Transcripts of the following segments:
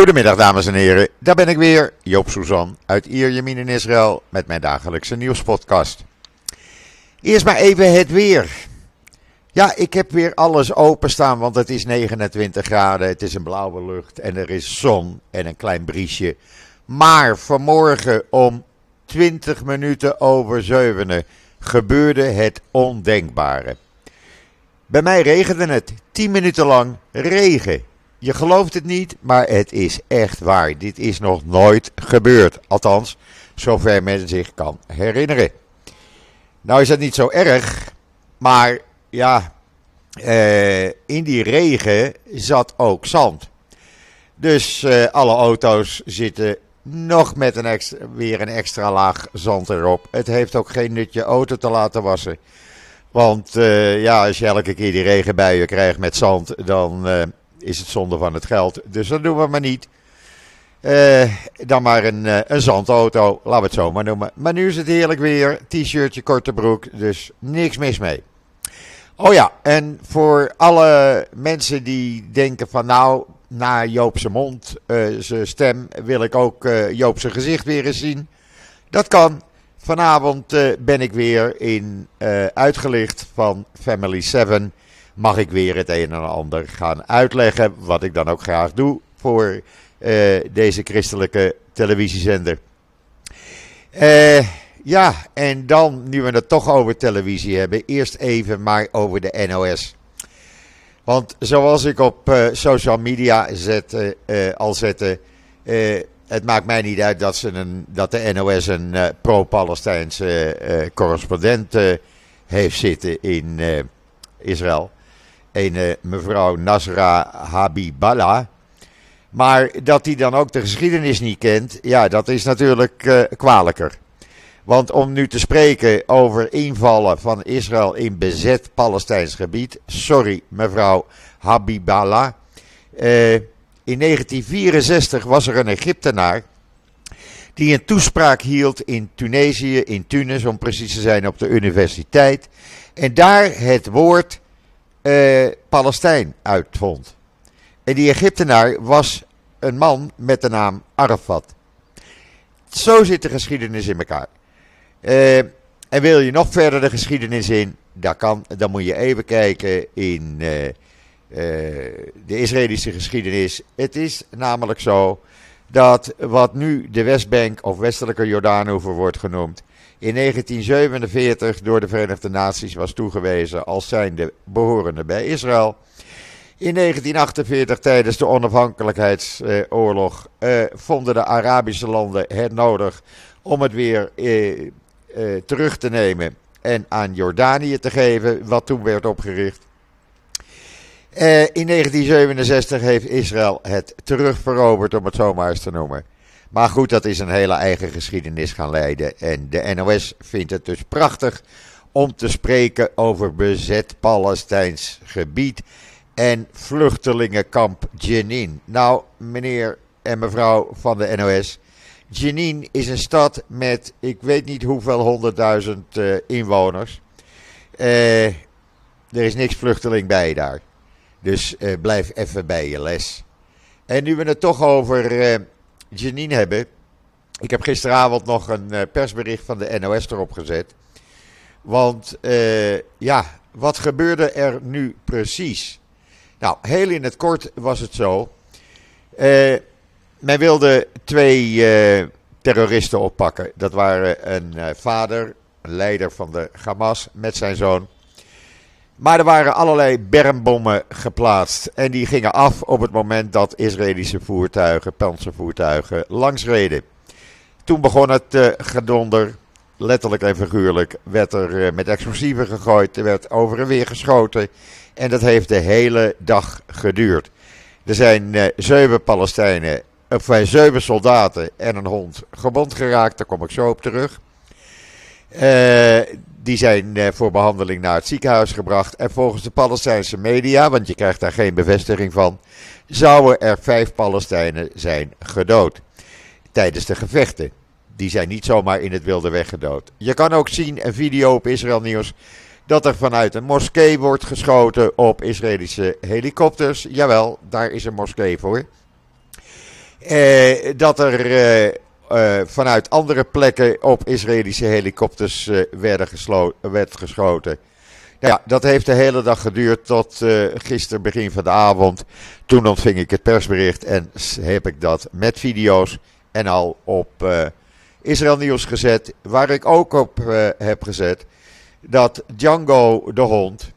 Goedemiddag dames en heren, daar ben ik weer, Joop Suzan uit Ierjemien in Israël met mijn dagelijkse nieuwspodcast. Eerst maar even het weer. Ja, ik heb weer alles openstaan, want het is 29 graden, het is een blauwe lucht en er is zon en een klein briesje. Maar vanmorgen om 20 minuten over 7 gebeurde het ondenkbare. Bij mij regende het 10 minuten lang regen. Je gelooft het niet, maar het is echt waar. Dit is nog nooit gebeurd. Althans, zover men zich kan herinneren. Nou is dat niet zo erg, maar ja, eh, in die regen zat ook zand. Dus eh, alle auto's zitten nog met een extra, weer een extra laag zand erop. Het heeft ook geen nut je auto te laten wassen. Want uh, ja, als je elke keer die regenbuien krijgt met zand, dan is het zonde van het geld. Dus dat doen we maar niet. Uh, dan maar een, een zandauto, laten we het zo maar noemen. Maar nu is het heerlijk weer, t-shirtje, korte broek, dus niks mis mee. Oh ja, en voor alle mensen die denken van nou, na Joopse mond, zijn stem, wil ik ook Joopse gezicht weer eens zien. Dat kan. Vanavond uh, ben ik weer in uh, uitgelicht van Family 7. Mag ik weer het een en ander gaan uitleggen, wat ik dan ook graag doe voor uh, deze christelijke televisiezender. ja, en dan, nu we het toch over televisie hebben, eerst even maar over de NOS. Want zoals ik op social media al zette, het maakt mij niet uit dat, ze een, dat de NOS een pro-Palestijnse correspondent heeft zitten in Israël. Een mevrouw Nasra Habiballah. Maar dat hij dan ook de geschiedenis niet kent, ja, dat is natuurlijk kwalijker. Want om nu te spreken over invallen van Israël in bezet Palestijns gebied, sorry mevrouw Habiballah. In 1964 was er een Egyptenaar die een toespraak hield in Tunesië, in Tunis om precies te zijn op de universiteit. En daar het woord uh, Palestijn uitvond. En die Egyptenaar was een man met de naam Arafat. Zo zit de geschiedenis in elkaar. Uh, en wil je nog verder de geschiedenis in, dan, kan, dan moet je even kijken in uh, de Israëlische geschiedenis. Het is namelijk zo dat wat nu de Westbank of Westelijke Jordaanoever wordt genoemd, in 1947 door de Verenigde Naties was toegewezen als zijnde behorende bij Israël. In 1948, tijdens de onafhankelijkheidsoorlog, uh, vonden de Arabische landen het nodig om het weer uh, terug te nemen en aan Jordanië te geven, wat toen werd opgericht. Uh, in 1967 heeft Israël het terugveroverd, om het zo maar eens te noemen. Maar goed, dat is een hele eigen geschiedenis gaan leiden. En de NOS vindt het dus prachtig om te spreken over bezet Palestijns gebied en vluchtelingenkamp Jenin. Nou, meneer en mevrouw van de NOS, Jenin is een stad met ik weet niet hoeveel honderdduizend uh, inwoners. Uh, er is niks vluchteling bij daar. Dus uh, blijf even bij je les. En nu we het toch over Janine hebben. Ik heb gisteravond nog een uh, persbericht van de NOS erop gezet. Want ja, wat gebeurde er nu precies? Nou, heel in het kort was het zo. men wilde twee terroristen oppakken. Dat waren een vader, een leider van de Hamas met zijn zoon. Maar er waren allerlei bermbommen geplaatst. En die gingen af op het moment dat Israëlische voertuigen, panzervoertuigen, langsreden. Toen begon het uh, gedonder, letterlijk en figuurlijk, werd er uh, met explosieven gegooid, er werd over en weer geschoten. En dat heeft de hele dag geduurd. Er zijn uh, zeven Palestijnen, of zeven soldaten en een hond gewond geraakt, daar kom ik zo op terug. Die zijn eh, voor behandeling naar het ziekenhuis gebracht. En volgens de Palestijnse media, want je krijgt daar geen bevestiging van, zouden er vijf Palestijnen zijn gedood. Tijdens de gevechten. Die zijn niet zomaar in het wilde weg gedood. Je kan ook zien, een video op Israël Nieuws, dat er vanuit een moskee wordt geschoten op Israëlische helikopters. Jawel, daar is een moskee voor. Eh, dat er eh, eh, vanuit andere plekken op Israëlische helikopters eh, werden werd geschoten. Nou ja, dat heeft de hele dag geduurd tot uh, gisteren begin van de avond. Toen ontving ik het persbericht en heb ik dat met video's en al op Israël Nieuws gezet. Waar ik ook op heb gezet dat Django de hond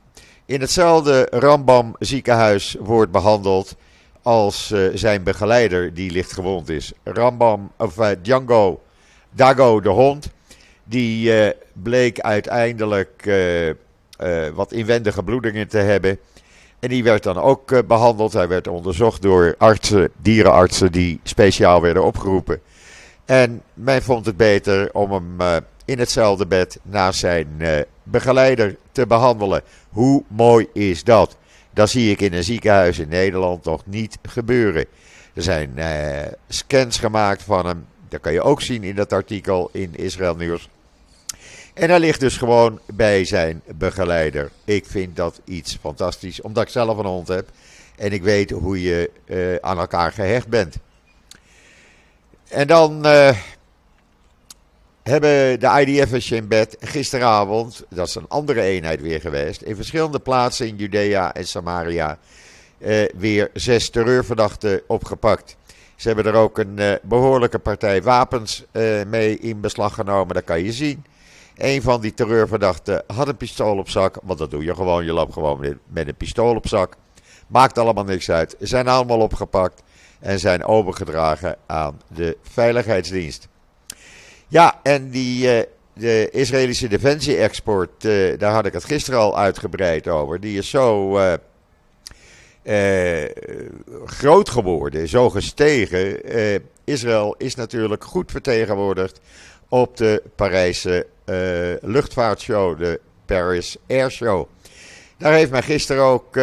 in hetzelfde Rambam ziekenhuis wordt behandeld als zijn begeleider die licht gewond is. Rambam, of Django, Dago de hond, die bleek uiteindelijk wat inwendige bloedingen te hebben. En die werd dan ook behandeld. Hij werd onderzocht door artsen, dierenartsen die speciaal werden opgeroepen. En men vond het beter om hem in hetzelfde bed naast zijn begeleider te behandelen. Hoe mooi is dat? Dat zie ik in een ziekenhuis in Nederland nog niet gebeuren. Er zijn scans gemaakt van hem. Dat kan je ook zien in dat artikel in Israël Nieuws. En hij ligt dus gewoon bij zijn begeleider. Ik vind dat iets fantastisch, omdat ik zelf een hond heb. En ik weet hoe je uh, aan elkaar gehecht bent. En dan uh, hebben de IDF'ers in bed gisteravond, dat is een andere eenheid weer geweest, in verschillende plaatsen in Judea en Samaria uh, weer zes terreurverdachten opgepakt. Ze hebben er ook een behoorlijke partij wapens mee in beslag genomen, dat kan je zien. Een van die terreurverdachten had een pistool op zak. Want dat doe je gewoon. Je loopt gewoon met een pistool op zak. Maakt allemaal niks uit. Zijn allemaal opgepakt. En zijn overgedragen aan de veiligheidsdienst. Ja, en die, uh, de Israëlische defensie-export. Uh, daar had ik het gisteren al uitgebreid over. Die is zo. Uh, groot geworden, zo gestegen. Israël is natuurlijk goed vertegenwoordigd op de Parijse luchtvaartshow, de Paris Air Show. Daar heeft men gisteren ook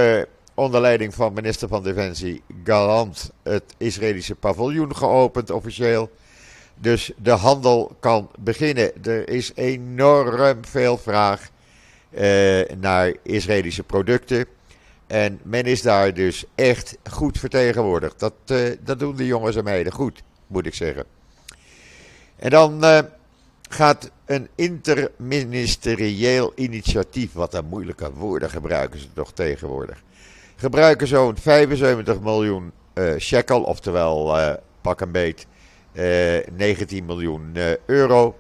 onder leiding van minister van Defensie Galant het Israëlische paviljoen geopend officieel. Dus de handel kan beginnen. Er is enorm veel vraag uh, naar Israëlische producten. En men is daar dus echt goed vertegenwoordigd. Dat, dat doen de jongens en meiden goed, moet ik zeggen. En dan gaat een interministerieel initiatief, wat een moeilijke woorden gebruiken ze toch tegenwoordig, gebruiken zo'n 75 miljoen shekel, oftewel pak een beet eh, 19 miljoen euro,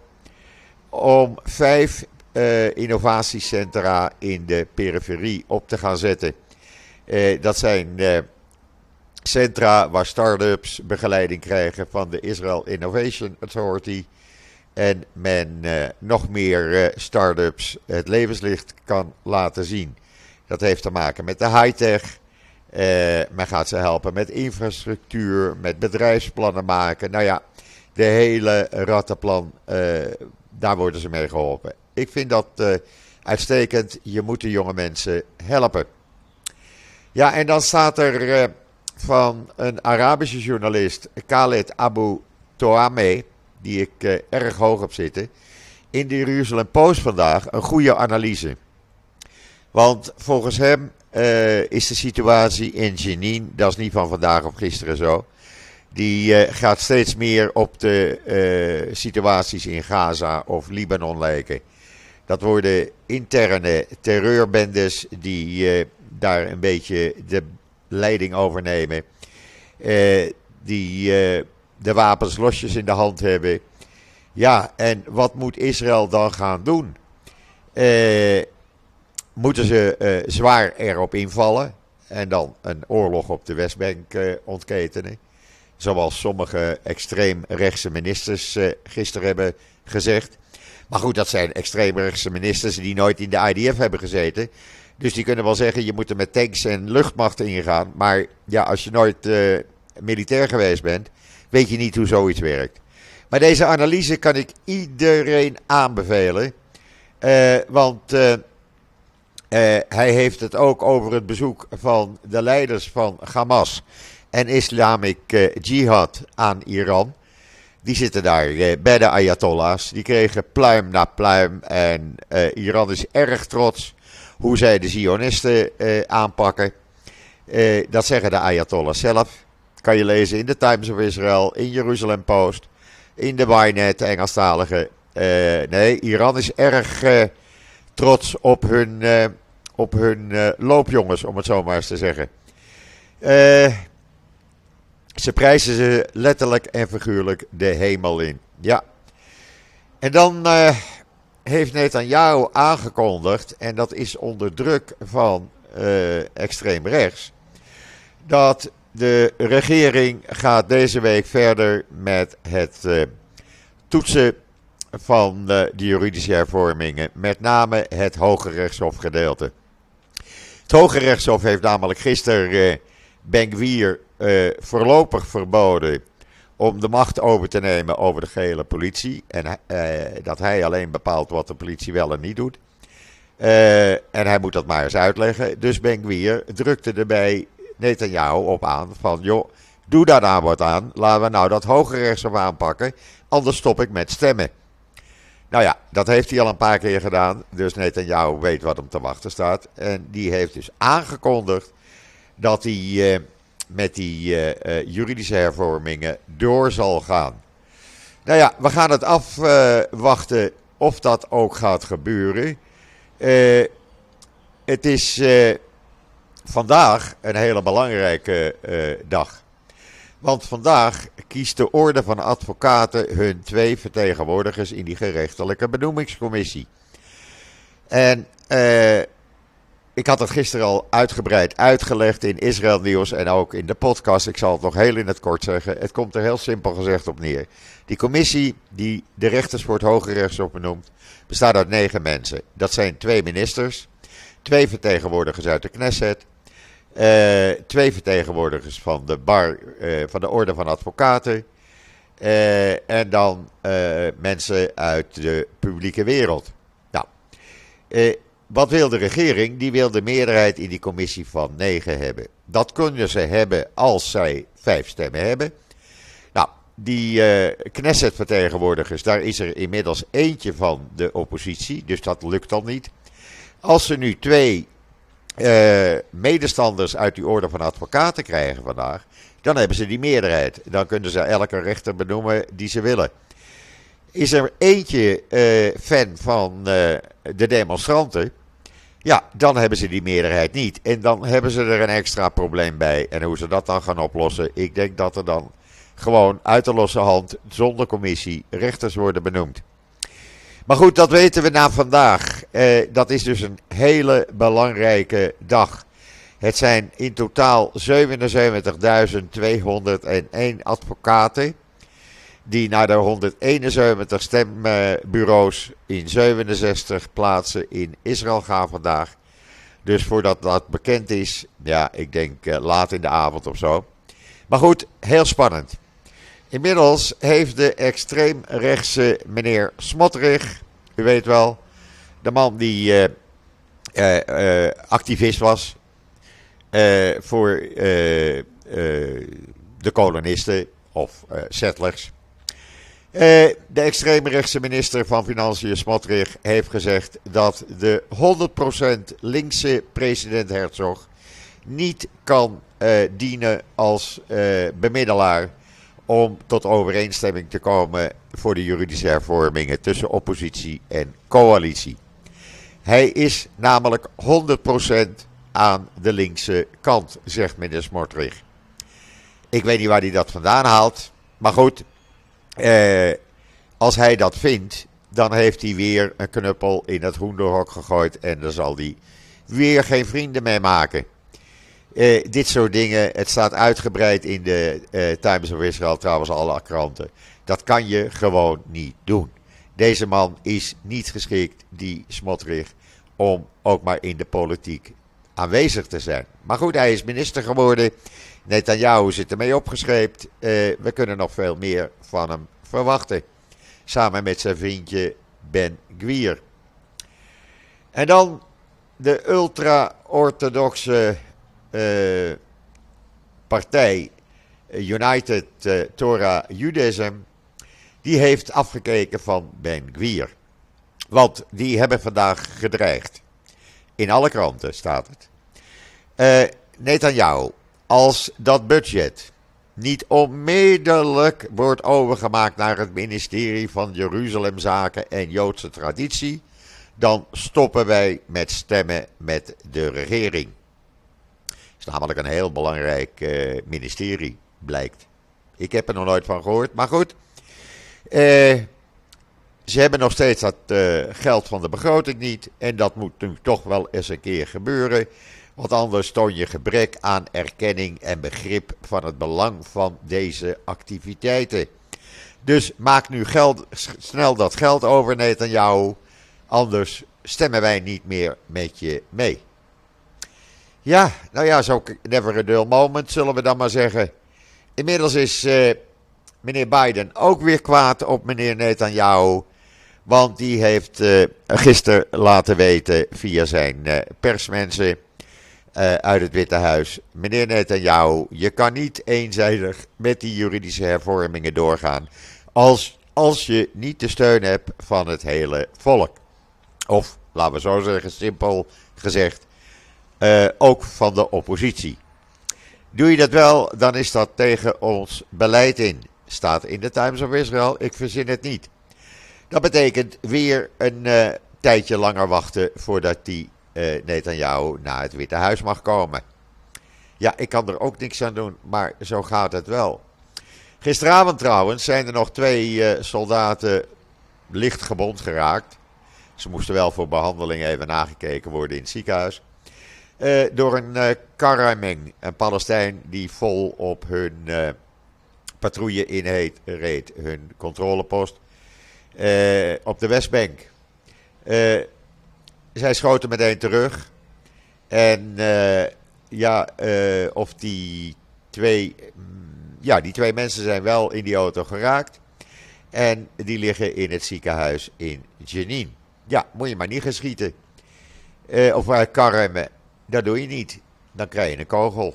om vijf innovatiecentra in de periferie op te gaan zetten. dat zijn centra waar start-ups begeleiding krijgen van de Israel Innovation Authority en men nog meer uh, start-ups het levenslicht kan laten zien. Dat heeft te maken met de high-tech. Uh, men gaat ze helpen met infrastructuur, met bedrijfsplannen maken. Nou ja, de hele rattenplan, daar worden ze mee geholpen. Ik vind dat uitstekend. Je moet de jonge mensen helpen. Ja, en dan staat er van een Arabische journalist, Khaled Abu Toame die ik erg hoog op zitten, in de Jeruzalem Post vandaag een goede analyse. Want volgens hem uh, is de situatie in Jenin, dat is niet van vandaag of gisteren zo, die uh, gaat steeds meer op de situaties in Gaza of Libanon lijken. Dat worden interne terreurbendes die daar een beetje de leiding overnemen. die de wapens losjes in de hand hebben. Ja, en wat moet Israël dan gaan doen? Moeten ze eh, zwaar erop invallen en dan een oorlog op de Westbank eh, ontketenen? Zoals sommige extreemrechtse ministers eh, gisteren hebben gezegd. Maar goed, dat zijn extreemrechtse ministers die nooit in de IDF hebben gezeten. Dus die kunnen wel zeggen, je moet er met tanks en luchtmachten ingaan. Maar ja, als je nooit uh, militair geweest bent, weet je niet hoe zoiets werkt. Maar deze analyse kan ik iedereen aanbevelen. Uh, want uh, uh, hij heeft het ook over het bezoek van de leiders van Hamas en Islamic Jihad aan Iran. Die zitten daar bij de Ayatollahs. Die kregen pluim na pluim. En Iran is erg trots hoe zij de Zionisten aanpakken. dat zeggen de Ayatollahs zelf. Kan je lezen in de Times of Israel, in Jeruzalem Post, in de Ynet, Engelstalige. Nee, Iran is erg trots op hun, op hun loopjongens, om het zo maar eens te zeggen. ze prijzen ze letterlijk en figuurlijk de hemel in. Ja. En dan heeft Netanyahu aangekondigd, en dat is onder druk van extreem rechts, dat de regering gaat deze week verder met het uh, toetsen van uh, de juridische hervormingen, met name het Hoge Rechtshof gedeelte. Het Hoge Rechtshof heeft namelijk gisteren uh, Ben Gwier voorlopig verboden om de macht over te nemen over de gehele politie. En dat hij alleen bepaalt wat de politie wel en niet doet. en hij moet dat maar eens uitleggen. Dus Ben Gwier drukte erbij Netanyahu op aan van joh, doe daar nou wat aan. Laten we nou dat hoge rechtshof aanpakken, anders stop ik met stemmen. Nou ja, dat heeft hij al een paar keer gedaan. Dus Netanyahu weet wat hem te wachten staat. En die heeft dus aangekondigd dat hij uh, met die uh, uh, juridische hervormingen door zal gaan. Nou ja, we gaan het afwachten of dat ook gaat gebeuren. het is vandaag een hele belangrijke dag. Want vandaag kiest de Orde van Advocaten hun twee vertegenwoordigers in die gerechtelijke benoemingscommissie. En uh, ik had het gisteren al uitgebreid uitgelegd in Israël Nieuws en ook in de podcast. Ik zal het nog heel in het kort zeggen. Het komt er heel simpel gezegd op neer. Die commissie die de rechters voor het Hoge Rechtshof benoemt, bestaat uit negen mensen. Dat zijn twee ministers, twee vertegenwoordigers uit de Knesset, uh, twee vertegenwoordigers van de bar, uh, van de orde van advocaten. Uh, en dan mensen uit de publieke wereld. Nou, wat wil de regering? Die wil de meerderheid in die commissie van negen hebben. Dat kunnen ze hebben als zij vijf stemmen hebben. Nou, die Knesset-vertegenwoordigers, daar is er inmiddels eentje van de oppositie, dus dat lukt dan niet. Als ze nu twee uh, medestanders uit die orde van advocaten krijgen vandaag, dan hebben ze die meerderheid. Dan kunnen ze elke rechter benoemen die ze willen. Is er eentje uh, fan van uh, de demonstranten, ja, dan hebben ze die meerderheid niet. En dan hebben ze er een extra probleem bij. En hoe ze dat dan gaan oplossen, ik denk dat er dan gewoon uit de losse hand, zonder commissie, rechters worden benoemd. Maar goed, dat weten we na vandaag. Eh, dat is dus een hele belangrijke dag. Het zijn in totaal 77.201 advocaten die naar de 171 stembureaus in 67 plaatsen in Israël gaan vandaag. Dus voordat dat bekend is, ja, ik denk uh, laat in de avond of zo. Maar goed, heel spannend. Inmiddels heeft de extreemrechtse meneer Smotterich, u weet wel, de man die uh, uh, uh, activist was voor de kolonisten of settlers. de extreemrechtse minister van Financiën Smotrich heeft gezegd dat de 100% linkse president Herzog niet kan dienen als bemiddelaar om tot overeenstemming te komen voor de juridische hervormingen tussen oppositie en coalitie. Hij is namelijk 100% aan de linkse kant, zegt meneer Smotrich. Ik weet niet waar hij dat vandaan haalt, maar goed, eh, als hij dat vindt, dan heeft hij weer een knuppel in het hoenderhok gegooid en dan zal hij weer geen vrienden mee maken. Uh, dit soort dingen, het staat uitgebreid in de uh, Times of Israel, trouwens alle kranten. Dat kan je gewoon niet doen. Deze man is niet geschikt, die Smotrich, om ook maar in de politiek aanwezig te zijn. Maar goed, hij is minister geworden. Netanyahu zit ermee opgeschreven. Uh, we kunnen nog veel meer van hem verwachten. Samen met zijn vriendje Ben Gwier. En dan de ultra-orthodoxe uh, partij United uh, Torah Judaism, die heeft afgekeken van Ben Gwier. Want die hebben vandaag gedreigd. In alle kranten staat het. Uh, Netanyahu, als dat budget niet onmiddellijk wordt overgemaakt naar het ministerie van Jeruzalemzaken en Joodse traditie, dan stoppen wij met stemmen met de regering. Is namelijk een heel belangrijk uh, ministerie, blijkt. Ik heb er nog nooit van gehoord, maar goed. Uh, ze hebben nog steeds dat uh, geld van de begroting niet. En dat moet nu toch wel eens een keer gebeuren. Want anders toon je gebrek aan erkenning en begrip van het belang van deze activiteiten. Dus maak nu geld, snel dat geld over, jou. Anders stemmen wij niet meer met je mee. Ja, nou ja, zo never a dull moment, zullen we dan maar zeggen. Inmiddels is uh, meneer Biden ook weer kwaad op meneer Netanyahu. Want die heeft uh, gisteren laten weten via zijn uh, persmensen uit het Witte Huis. Meneer Netanyahu, je kan niet eenzijdig met die juridische hervormingen doorgaan. Als, als je niet de steun hebt van het hele volk. Of, laten we zo zeggen, simpel gezegd, ook van de oppositie. Doe je dat wel, dan is dat tegen ons beleid in. Staat in de Times of Israel, ik verzin het niet. Dat betekent weer een uh, tijdje langer wachten voordat die uh, Netanyahu naar het Witte Huis mag komen. Ja, ik kan er ook niks aan doen, maar zo gaat het wel. Gisteravond trouwens zijn er nog twee soldaten licht gewond geraakt. Ze moesten wel voor behandeling even nagekeken worden in het ziekenhuis. Uh, door een uh, een Palestijn die vol op hun uh, patrouille in reed, hun controlepost. Op de Westbank. Zij schoten meteen terug. En ja, of die twee. Mm, ja, die twee mensen zijn wel in die auto geraakt. En die liggen in het ziekenhuis in Jenin. Ja, moet je maar niet geschieten. of uit karren. Dat doe je niet. Dan krijg je een kogel.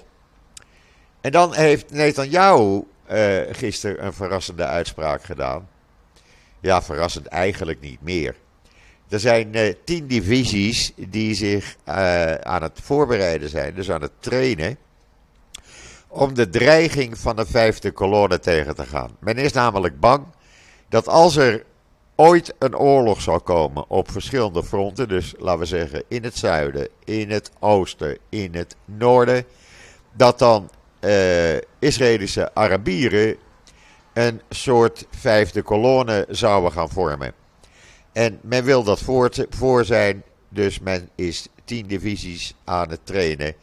En dan heeft Netanyahu uh, gisteren een verrassende uitspraak gedaan. Ja, verrassend eigenlijk niet meer. Er zijn uh, tien divisies die zich uh, aan het voorbereiden zijn, dus aan het trainen, om de dreiging van de vijfde kolonne tegen te gaan. Men is namelijk bang dat als er ooit een oorlog zal komen op verschillende fronten, dus laten we zeggen in het zuiden, in het oosten, in het noorden, dat dan uh, Israëlische Arabieren een soort vijfde kolonne zouden gaan vormen. En men wil dat voor, voor zijn, dus men is tien divisies aan het trainen.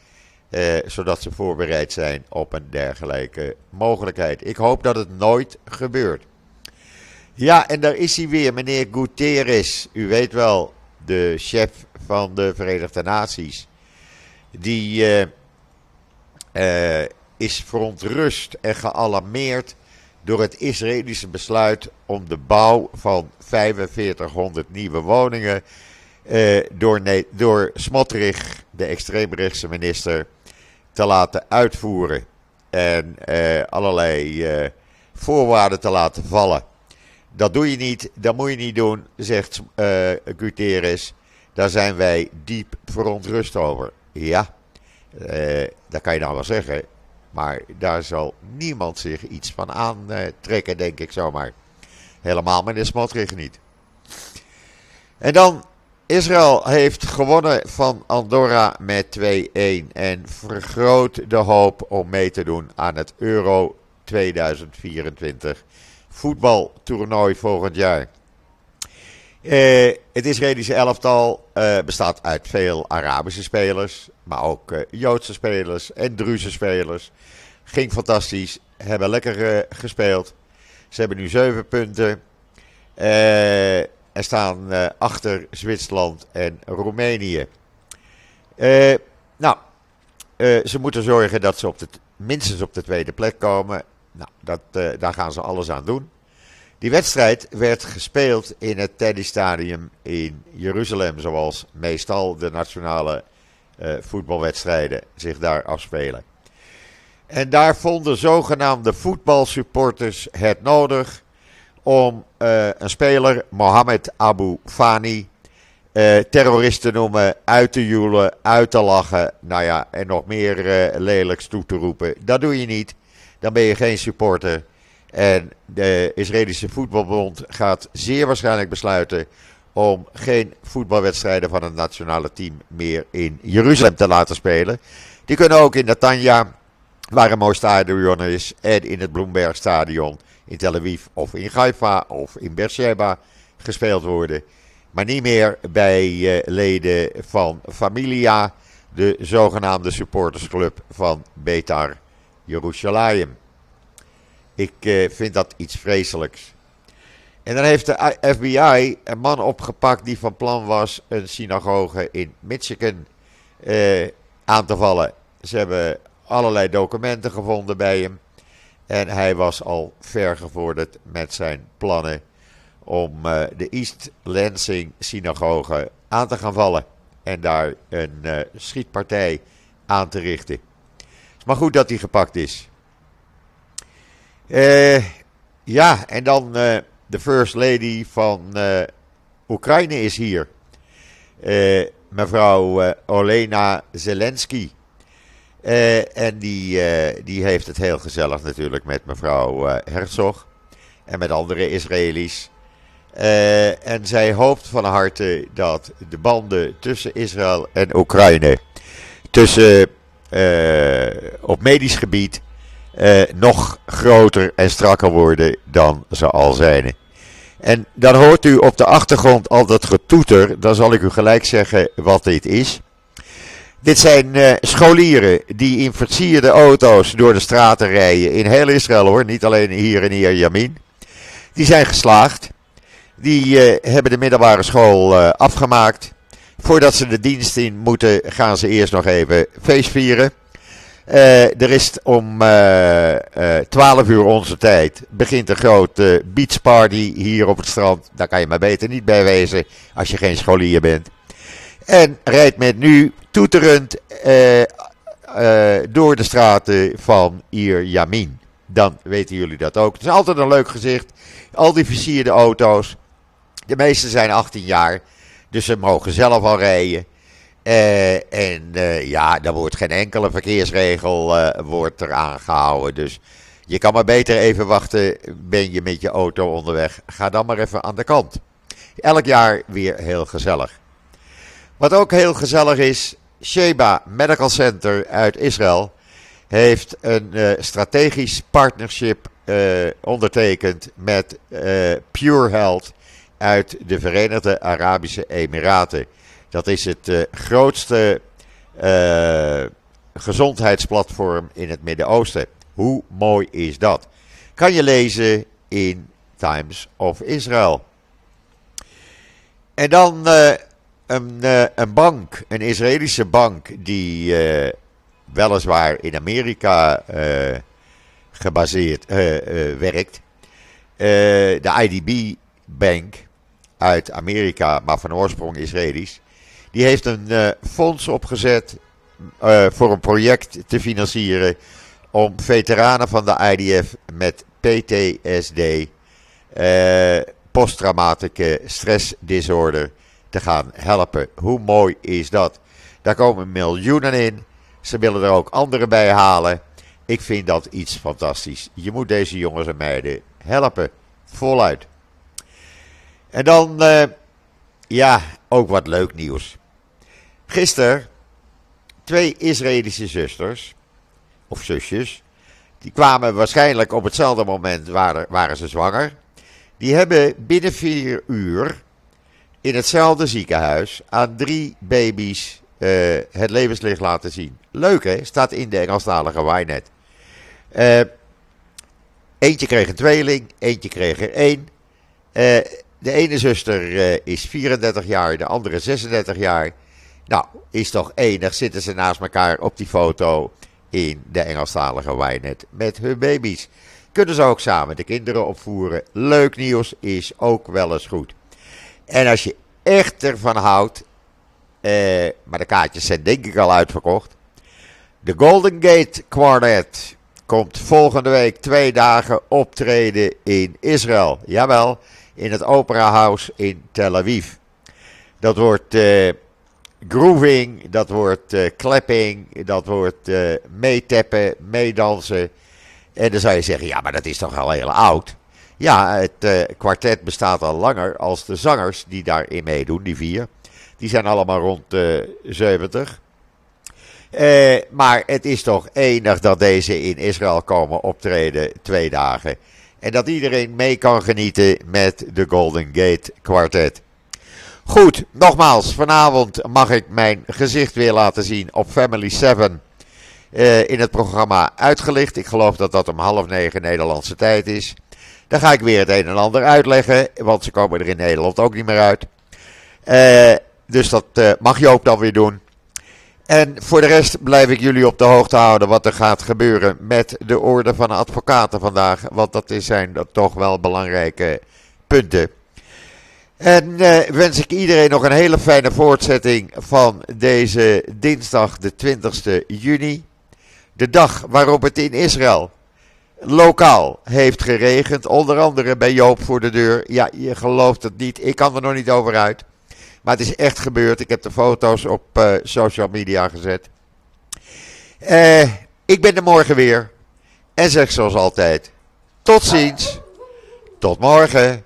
Eh, zodat ze voorbereid zijn op een dergelijke mogelijkheid. Ik hoop dat het nooit gebeurt. Ja, en daar is hij weer, meneer Guterres. U weet wel, de chef van de Verenigde Naties. Die uh, uh, is verontrust en gealarmeerd door het Israëlische besluit om de bouw van 4500 nieuwe woningen uh, door, door Smotrich, de extreemrechtse minister, te laten uitvoeren. En allerlei voorwaarden te laten vallen. Dat doe je niet, dat moet je niet doen, zegt Guterres. Daar zijn wij diep verontrust over. Ja, dat kan je nou wel zeggen. Maar daar zal niemand zich iets van aantrekken, denk ik zomaar. Helemaal meneer Smotrich niet. En dan, Israël heeft gewonnen van Andorra met 2-1 en vergroot de hoop om mee te doen aan het Euro 2024 voetbaltoernooi volgend jaar. Uh, het Israëlische elftal uh, bestaat uit veel Arabische spelers, maar ook uh, Joodse spelers en Druze spelers. Ging fantastisch, hebben lekker gespeeld. Ze hebben nu zeven punten. en staan achter Zwitserland en Roemenië. nou, ze moeten zorgen dat ze op de, minstens op de tweede plek komen. Nou, dat, daar gaan ze alles aan doen. Die wedstrijd werd gespeeld in het Teddy Stadium in Jeruzalem, zoals meestal de nationale uh, voetbalwedstrijden zich daar afspelen. En daar vonden zogenaamde voetbalsupporters het nodig om uh, een speler, Mohamed Abu Fani, uh, terrorist te noemen, uit te joelen, uit te lachen, nou ja, en nog meer lelijks toe te roepen. Dat doe je niet. Dan ben je geen supporter. En de Israëlische voetbalbond gaat zeer waarschijnlijk besluiten om geen voetbalwedstrijden van het nationale team meer in Jeruzalem te laten spelen. Die kunnen ook in Netanya, waar een mooi stadion is, en in het Bloembergstadion in Tel Aviv of in Haifa of in Beersheba gespeeld worden. Maar niet meer bij uh, leden van Familia, de zogenaamde supportersclub van Betar Jerusalem. Ik uh, vind dat iets vreselijks. En dan heeft de FBI een man opgepakt die van plan was een synagoge in Michigan uh, aan te vallen. Ze hebben allerlei documenten gevonden bij hem. En hij was al ver gevorderd met zijn plannen om uh, de East Lansing synagoge aan te gaan vallen. En daar een schietpartij aan te richten. Maar goed dat hij gepakt is. Uh, ja, en dan de First Lady van Oekraïne is hier. mevrouw Olena Zelensky. En die, die heeft het heel gezellig natuurlijk met mevrouw Herzog en met andere Israëli's. en zij hoopt van harte dat de banden tussen Israël en Oekraïne, tussen, op medisch gebied, nog groter en strakker worden dan ze al zijn. En dan hoort u op de achtergrond al dat getoeter, dan zal ik u gelijk zeggen wat dit is. Dit zijn uh, scholieren die in versierde auto's door de straten rijden. In heel Israël hoor, niet alleen hier in Hier Yamin. Die zijn geslaagd. Die hebben de middelbare school afgemaakt. Voordat ze de dienst in moeten, gaan ze eerst nog even feestvieren. er is om 12 uur onze tijd. Begint een grote beachparty hier op het strand. Daar kan je maar beter niet bij wezen als je geen scholier bent. En rijdt met nu toeterend uh, uh, door de straten van Ir Yamin. Dan weten jullie dat ook. Het is altijd een leuk gezicht. Al die versierde auto's. De meeste zijn 18 jaar. Dus ze mogen zelf al rijden. Uh, en ja, daar wordt geen enkele verkeersregel wordt er aangehouden. Dus je kan maar beter even wachten. Ben je met je auto onderweg? Ga dan maar even aan de kant. Elk jaar weer heel gezellig. Wat ook heel gezellig is, Sheba Medical Center uit Israël heeft een strategisch partnership ondertekend met Pure Health uit de Verenigde Arabische Emiraten. Dat is het grootste gezondheidsplatform in het Midden-Oosten. Hoe mooi is dat? Kan je lezen in Times of Israel. En dan een, uh, een bank, een Israëlische bank, die weliswaar in Amerika gebaseerd werkt. de IDB Bank uit Amerika, maar van oorsprong Israëlisch. Die heeft een fonds opgezet voor een project te financieren om veteranen van de IDF met PTSD, posttraumatische stressdisorder, te gaan helpen. Hoe mooi is dat? Daar komen miljoenen in. Ze willen er ook anderen bij halen. Ik vind dat iets fantastisch. Je moet deze jongens en meiden helpen. Voluit. En dan, uh, ja, ook wat leuk nieuws. Gisteren, twee Israëlische zusters, of zusjes, die kwamen waarschijnlijk op hetzelfde moment, waren, waren ze zwanger. Die hebben binnen vier uur in hetzelfde ziekenhuis aan drie baby's uh, het levenslicht laten zien. Leuk hè, staat in de Engelstalige Wynet. Uh, eentje kreeg een tweeling, eentje kreeg er één. Uh, de ene zuster is 34 jaar, de andere 36 jaar. Nou, is toch enig, zitten ze naast elkaar op die foto in de Engelstalige Wynet met hun baby's. Kunnen ze ook samen de kinderen opvoeren. Leuk nieuws is ook wel eens goed. En als je echt ervan houdt, eh, maar de kaartjes zijn denk ik al uitverkocht. De Golden Gate Quartet komt volgende week twee dagen optreden in Israël. Jawel, in het Opera House in Tel Aviv. Dat wordt uh, grooving, dat wordt uh, clapping, dat wordt uh, meetappen, meedansen. En dan zou je zeggen, ja, maar dat is toch al heel oud. Ja, het kwartet bestaat al langer als de zangers die daarin meedoen, die vier. Die zijn allemaal rond de 70. Uh, maar het is toch enig dat deze in Israël komen optreden twee dagen. En dat iedereen mee kan genieten met de Golden Gate Quartet. Goed, nogmaals, vanavond mag ik mijn gezicht weer laten zien op Family 7 uh, in het programma Uitgelicht. Ik geloof dat dat om half negen Nederlandse tijd is. Dan ga ik weer het een en ander uitleggen, want ze komen er in Nederland ook niet meer uit. Uh, dus dat uh, mag Joop dan weer doen. En voor de rest blijf ik jullie op de hoogte houden wat er gaat gebeuren met de orde van advocaten vandaag. Want dat zijn toch wel belangrijke punten. En uh, wens ik iedereen nog een hele fijne voortzetting van deze dinsdag, de 20 juni. De dag waarop het in Israël lokaal heeft geregend. Onder andere bij Joop voor de deur. Ja, je gelooft het niet. Ik kan er nog niet over uit. Maar het is echt gebeurd. Ik heb de foto's op uh, social media gezet. Uh, ik ben er morgen weer. En zeg zoals altijd: tot ziens. Tot morgen.